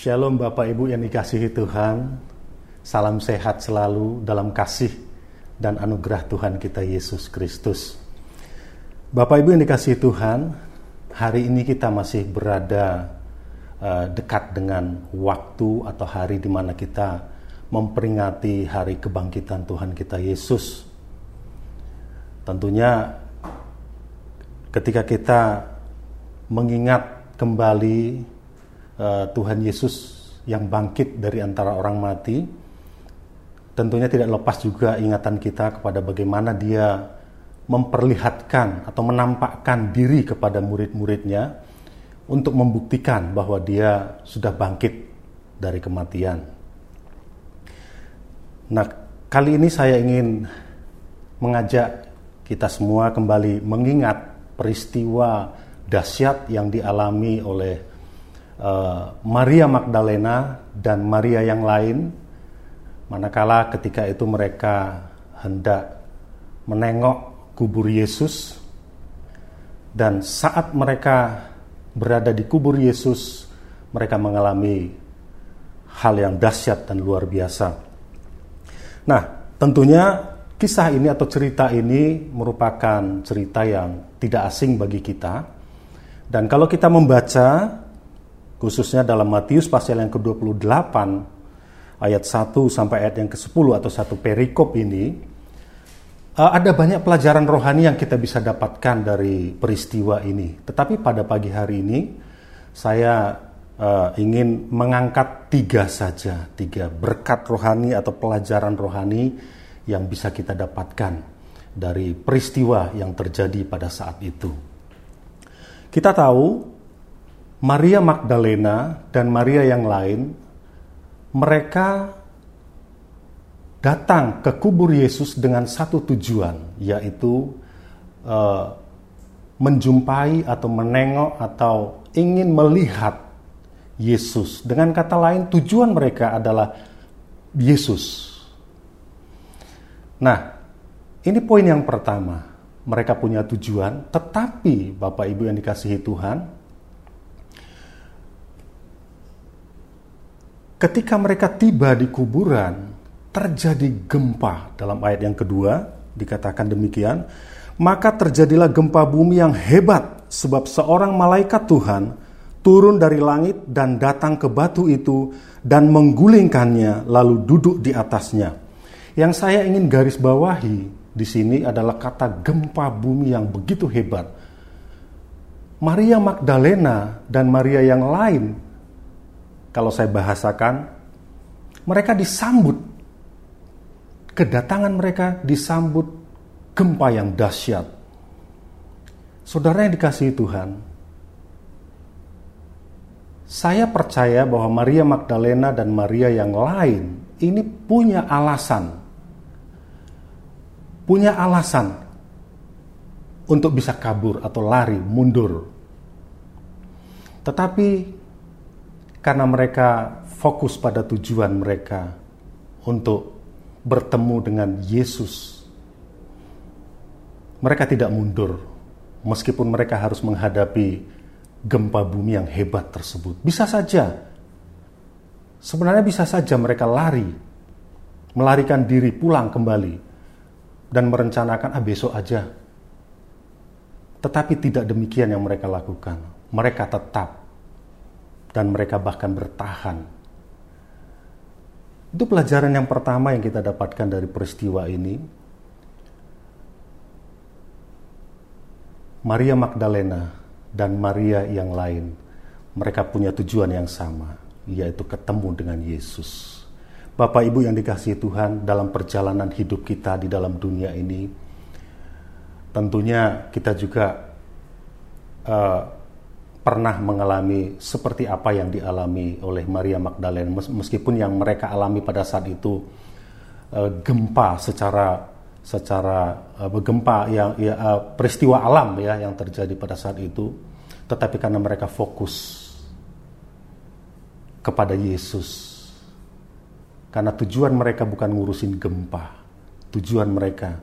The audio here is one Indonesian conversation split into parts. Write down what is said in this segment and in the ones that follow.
Shalom Bapak Ibu yang dikasihi Tuhan. Salam sehat selalu dalam kasih dan anugerah Tuhan kita Yesus Kristus. Bapak Ibu yang dikasihi Tuhan, hari ini kita masih berada uh, dekat dengan waktu atau hari di mana kita memperingati hari kebangkitan Tuhan kita Yesus. Tentunya ketika kita mengingat kembali uh, Tuhan Yesus yang bangkit dari antara orang mati, tentunya tidak lepas juga ingatan kita kepada bagaimana dia memperlihatkan atau menampakkan diri kepada murid-muridnya untuk membuktikan bahwa dia sudah bangkit dari kematian. Nah, kali ini saya ingin mengajak kita semua kembali mengingat peristiwa dahsyat yang dialami oleh Eh, Maria Magdalena dan Maria yang lain, manakala ketika itu mereka hendak menengok kubur Yesus, dan saat mereka berada di kubur Yesus, mereka mengalami hal yang dahsyat dan luar biasa. Nah, tentunya kisah ini atau cerita ini merupakan cerita yang tidak asing bagi kita. Dan kalau kita membaca khususnya dalam Matius pasal yang ke-28 ayat 1 sampai ayat yang ke-10 atau satu perikop ini uh, ada banyak pelajaran rohani yang kita bisa dapatkan dari peristiwa ini. Tetapi pada pagi hari ini saya uh, ingin mengangkat tiga saja, tiga berkat rohani atau pelajaran rohani yang bisa kita dapatkan dari peristiwa yang terjadi pada saat itu. Kita tahu Maria Magdalena dan Maria yang lain, mereka datang ke kubur Yesus dengan satu tujuan, yaitu uh, menjumpai atau menengok atau ingin melihat Yesus. Dengan kata lain, tujuan mereka adalah Yesus. Nah, ini poin yang pertama. Mereka punya tujuan, tetapi Bapak Ibu yang dikasihi Tuhan, ketika mereka tiba di kuburan, terjadi gempa. Dalam ayat yang kedua dikatakan demikian, maka terjadilah gempa bumi yang hebat sebab seorang malaikat Tuhan turun dari langit dan datang ke batu itu dan menggulingkannya lalu duduk di atasnya. Yang saya ingin garis bawahi di sini adalah kata gempa bumi yang begitu hebat. Maria Magdalena dan Maria yang lain kalau saya bahasakan, mereka disambut. Kedatangan mereka disambut gempa yang dahsyat. Saudara yang dikasihi Tuhan, saya percaya bahwa Maria Magdalena dan Maria yang lain ini punya alasan. Punya alasan untuk bisa kabur atau lari, mundur. Tetapi karena mereka fokus pada tujuan mereka untuk bertemu dengan Yesus. Mereka tidak mundur, meskipun mereka harus menghadapi gempa bumi yang hebat tersebut. Bisa saja, sebenarnya bisa saja mereka lari, melarikan diri pulang kembali, dan merencanakan, ah besok aja. Tetapi tidak demikian yang mereka lakukan. Mereka tetap dan mereka bahkan bertahan. Itu pelajaran yang pertama yang kita dapatkan dari peristiwa ini. Maria Magdalena dan Maria yang lain, mereka punya tujuan yang sama, yaitu ketemu dengan Yesus. Bapak Ibu yang dikasihi Tuhan dalam perjalanan hidup kita di dalam dunia ini, tentunya kita juga uh, pernah mengalami seperti apa yang dialami oleh Maria Magdalena meskipun yang mereka alami pada saat itu uh, gempa secara secara uh, gempa yang ya, uh, peristiwa alam ya yang terjadi pada saat itu tetapi karena mereka fokus kepada Yesus. Karena tujuan mereka bukan ngurusin gempa tujuan mereka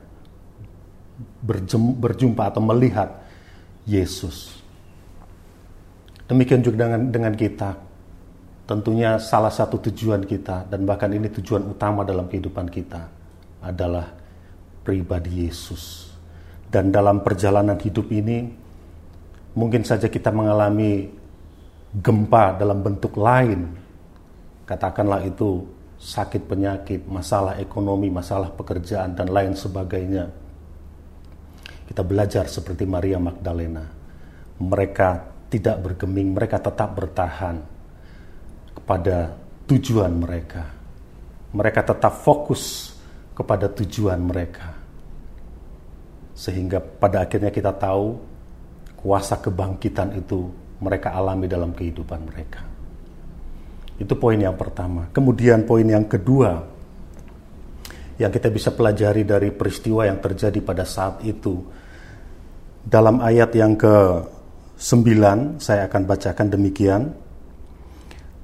berjumpa atau melihat Yesus Demikian juga dengan dengan kita. tentunya salah satu tujuan kita dan bahkan ini tujuan utama dalam kehidupan kita adalah pribadi Yesus. Dan dalam perjalanan hidup ini mungkin saja kita mengalami gempa dalam bentuk lain. Katakanlah itu sakit penyakit, masalah ekonomi, masalah pekerjaan dan lain sebagainya. Kita belajar seperti Maria Magdalena. Mereka tidak bergeming, mereka tetap bertahan pada tujuan mereka. Mereka tetap fokus kepada tujuan mereka. Sehingga pada akhirnya kita tahu kuasa kebangkitan itu mereka alami dalam kehidupan mereka. Itu poin yang pertama. Kemudian poin yang kedua yang kita bisa pelajari dari peristiwa yang terjadi pada saat itu. Dalam ayat yang ke-9 saya akan bacakan demikian.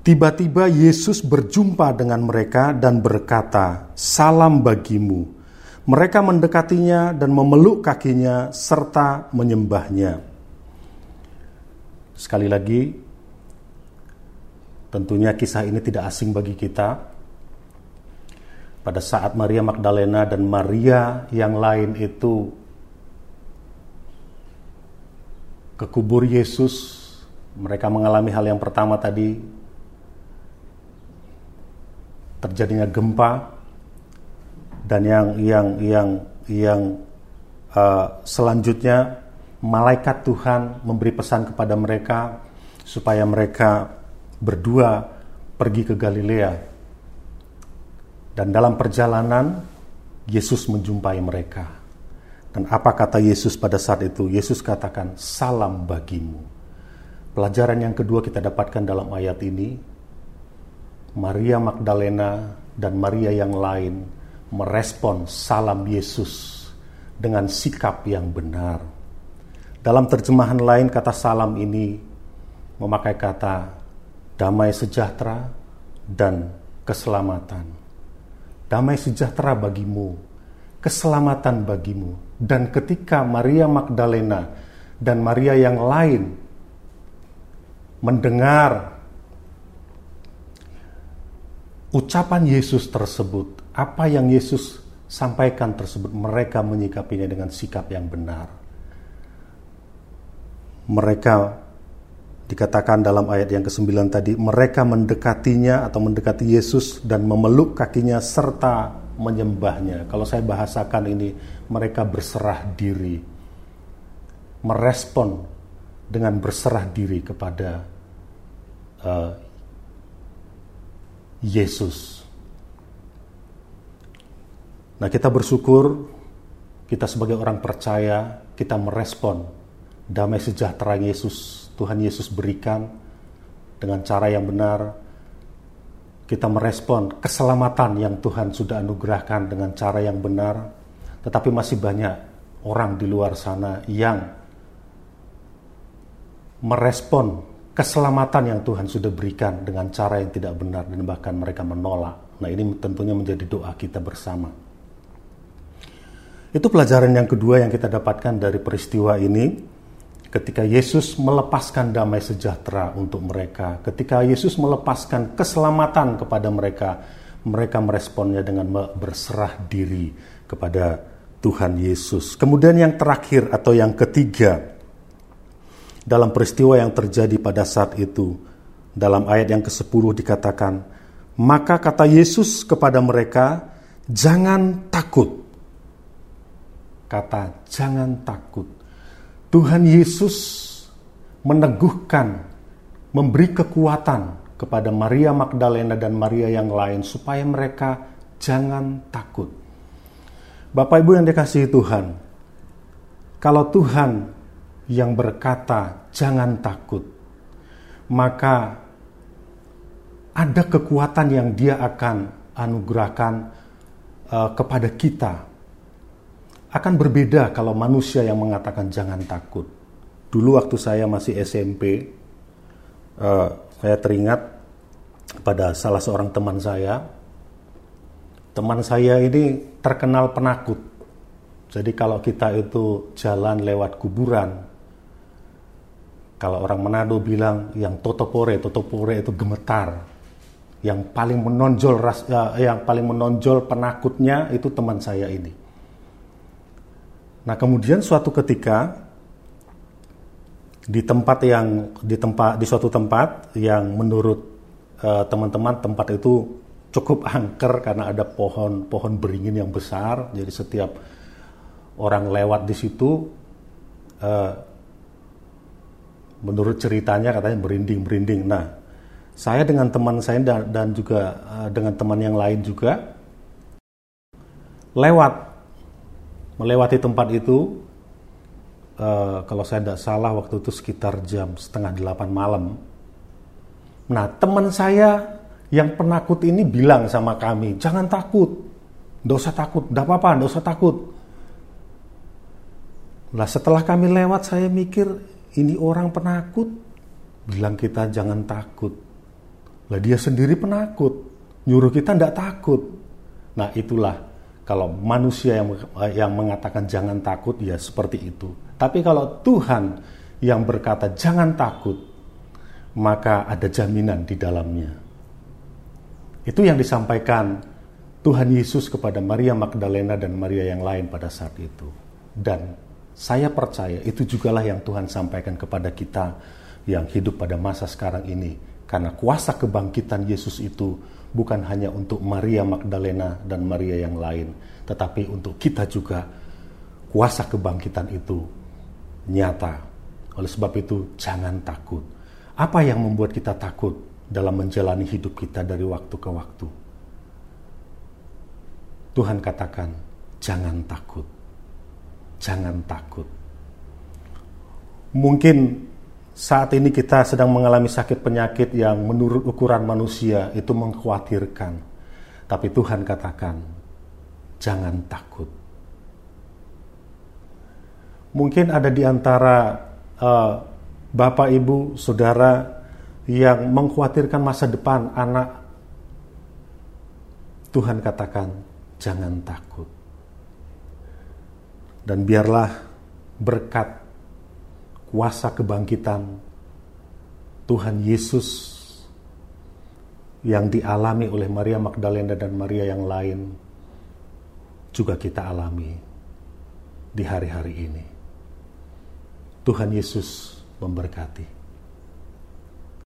Tiba-tiba Yesus berjumpa dengan mereka dan berkata, "Salam bagimu." Mereka mendekatinya dan memeluk kakinya serta menyembahnya. Sekali lagi, tentunya kisah ini tidak asing bagi kita. Pada saat Maria Magdalena dan Maria yang lain itu ke kubur Yesus, mereka mengalami hal yang pertama tadi, terjadinya gempa dan yang yang yang yang uh, selanjutnya malaikat Tuhan memberi pesan kepada mereka supaya mereka berdua pergi ke Galilea. Dan dalam perjalanan Yesus menjumpai mereka dan apa kata Yesus pada saat itu Yesus katakan salam bagimu pelajaran yang kedua kita dapatkan dalam ayat ini Maria Magdalena dan Maria yang lain merespon salam Yesus dengan sikap yang benar. Dalam terjemahan lain kata salam ini memakai kata damai sejahtera dan keselamatan. Damai sejahtera bagimu, keselamatan bagimu. Dan ketika Maria Magdalena dan Maria yang lain mendengar ucapan Yesus tersebut, apa yang Yesus sampaikan tersebut, mereka menyikapinya dengan sikap yang benar. Mereka dikatakan dalam ayat yang ke-9 tadi, mereka mendekatinya atau mendekati Yesus dan memeluk kakinya serta menyembahnya. Kalau saya bahasakan ini, mereka berserah diri, merespon dengan berserah diri kepada uh, Yesus. Nah, kita bersyukur kita sebagai orang percaya kita merespon damai sejahtera Yesus, Tuhan Yesus berikan dengan cara yang benar. Kita merespon keselamatan yang Tuhan sudah anugerahkan dengan cara yang benar, tetapi masih banyak orang di luar sana yang merespon keselamatan yang Tuhan sudah berikan dengan cara yang tidak benar dan bahkan mereka menolak. Nah, ini tentunya menjadi doa kita bersama. Itu pelajaran yang kedua yang kita dapatkan dari peristiwa ini. Ketika Yesus melepaskan damai sejahtera untuk mereka, ketika Yesus melepaskan keselamatan kepada mereka, mereka meresponnya dengan berserah diri kepada Tuhan Yesus. Kemudian yang terakhir atau yang ketiga, dalam peristiwa yang terjadi pada saat itu. Dalam ayat yang ke-10 dikatakan, maka kata Yesus kepada mereka, jangan takut. Kata jangan takut. Tuhan Yesus meneguhkan, memberi kekuatan kepada Maria Magdalena dan Maria yang lain supaya mereka jangan takut. Bapak Ibu yang dikasihi Tuhan, kalau Tuhan yang berkata, "Jangan takut," maka ada kekuatan yang Dia akan anugerahkan uh, kepada kita. Akan berbeda kalau manusia yang mengatakan "jangan takut." Dulu, waktu saya masih SMP, uh, eh, saya teringat pada salah seorang teman saya. Teman saya ini terkenal penakut. Jadi, kalau kita itu jalan lewat kuburan, kalau orang Manado bilang yang totopore, totopore itu gemetar. yang paling menonjol ras, uh, yang paling menonjol penakutnya itu teman saya ini. Nah, kemudian suatu ketika di tempat yang di tempat di suatu tempat yang menurut uh, teman-teman tempat itu cukup angker karena ada pohon-pohon beringin yang besar. Jadi setiap orang lewat di situ uh, menurut ceritanya katanya berinding-berinding. Nah, saya dengan teman saya dan, dan juga uh, dengan teman yang lain juga lewat melewati tempat itu uh, kalau saya tidak salah waktu itu sekitar jam setengah delapan malam. Nah teman saya yang penakut ini bilang sama kami, jangan takut, tidak usah takut, tidak apa-apa, tidak usah takut. Nah setelah kami lewat saya mikir ini orang penakut, bilang kita jangan takut. Lah dia sendiri penakut, nyuruh kita tidak takut. Nah itulah kalau manusia yang yang mengatakan jangan takut ya seperti itu. Tapi kalau Tuhan yang berkata jangan takut, maka ada jaminan di dalamnya. Itu yang disampaikan Tuhan Yesus kepada Maria Magdalena dan Maria yang lain pada saat itu. Dan saya percaya itu jugalah yang Tuhan sampaikan kepada kita yang hidup pada masa sekarang ini. Karena kuasa kebangkitan Yesus itu bukan hanya untuk Maria Magdalena dan Maria yang lain, tetapi untuk kita juga kuasa kebangkitan itu nyata. Oleh sebab itu, jangan takut. Apa yang membuat kita takut dalam menjalani hidup kita dari waktu ke waktu? Tuhan katakan, jangan takut. Jangan takut. Mungkin saat ini kita sedang mengalami sakit penyakit yang menurut ukuran manusia itu mengkhawatirkan. Tapi Tuhan katakan, jangan takut. Mungkin ada di antara uh, bapak, ibu, saudara yang mengkhawatirkan masa depan anak. Tuhan katakan, jangan takut. Dan biarlah berkat kuasa kebangkitan Tuhan Yesus yang dialami oleh Maria Magdalena dan Maria yang lain juga kita alami di hari-hari ini. Tuhan Yesus memberkati.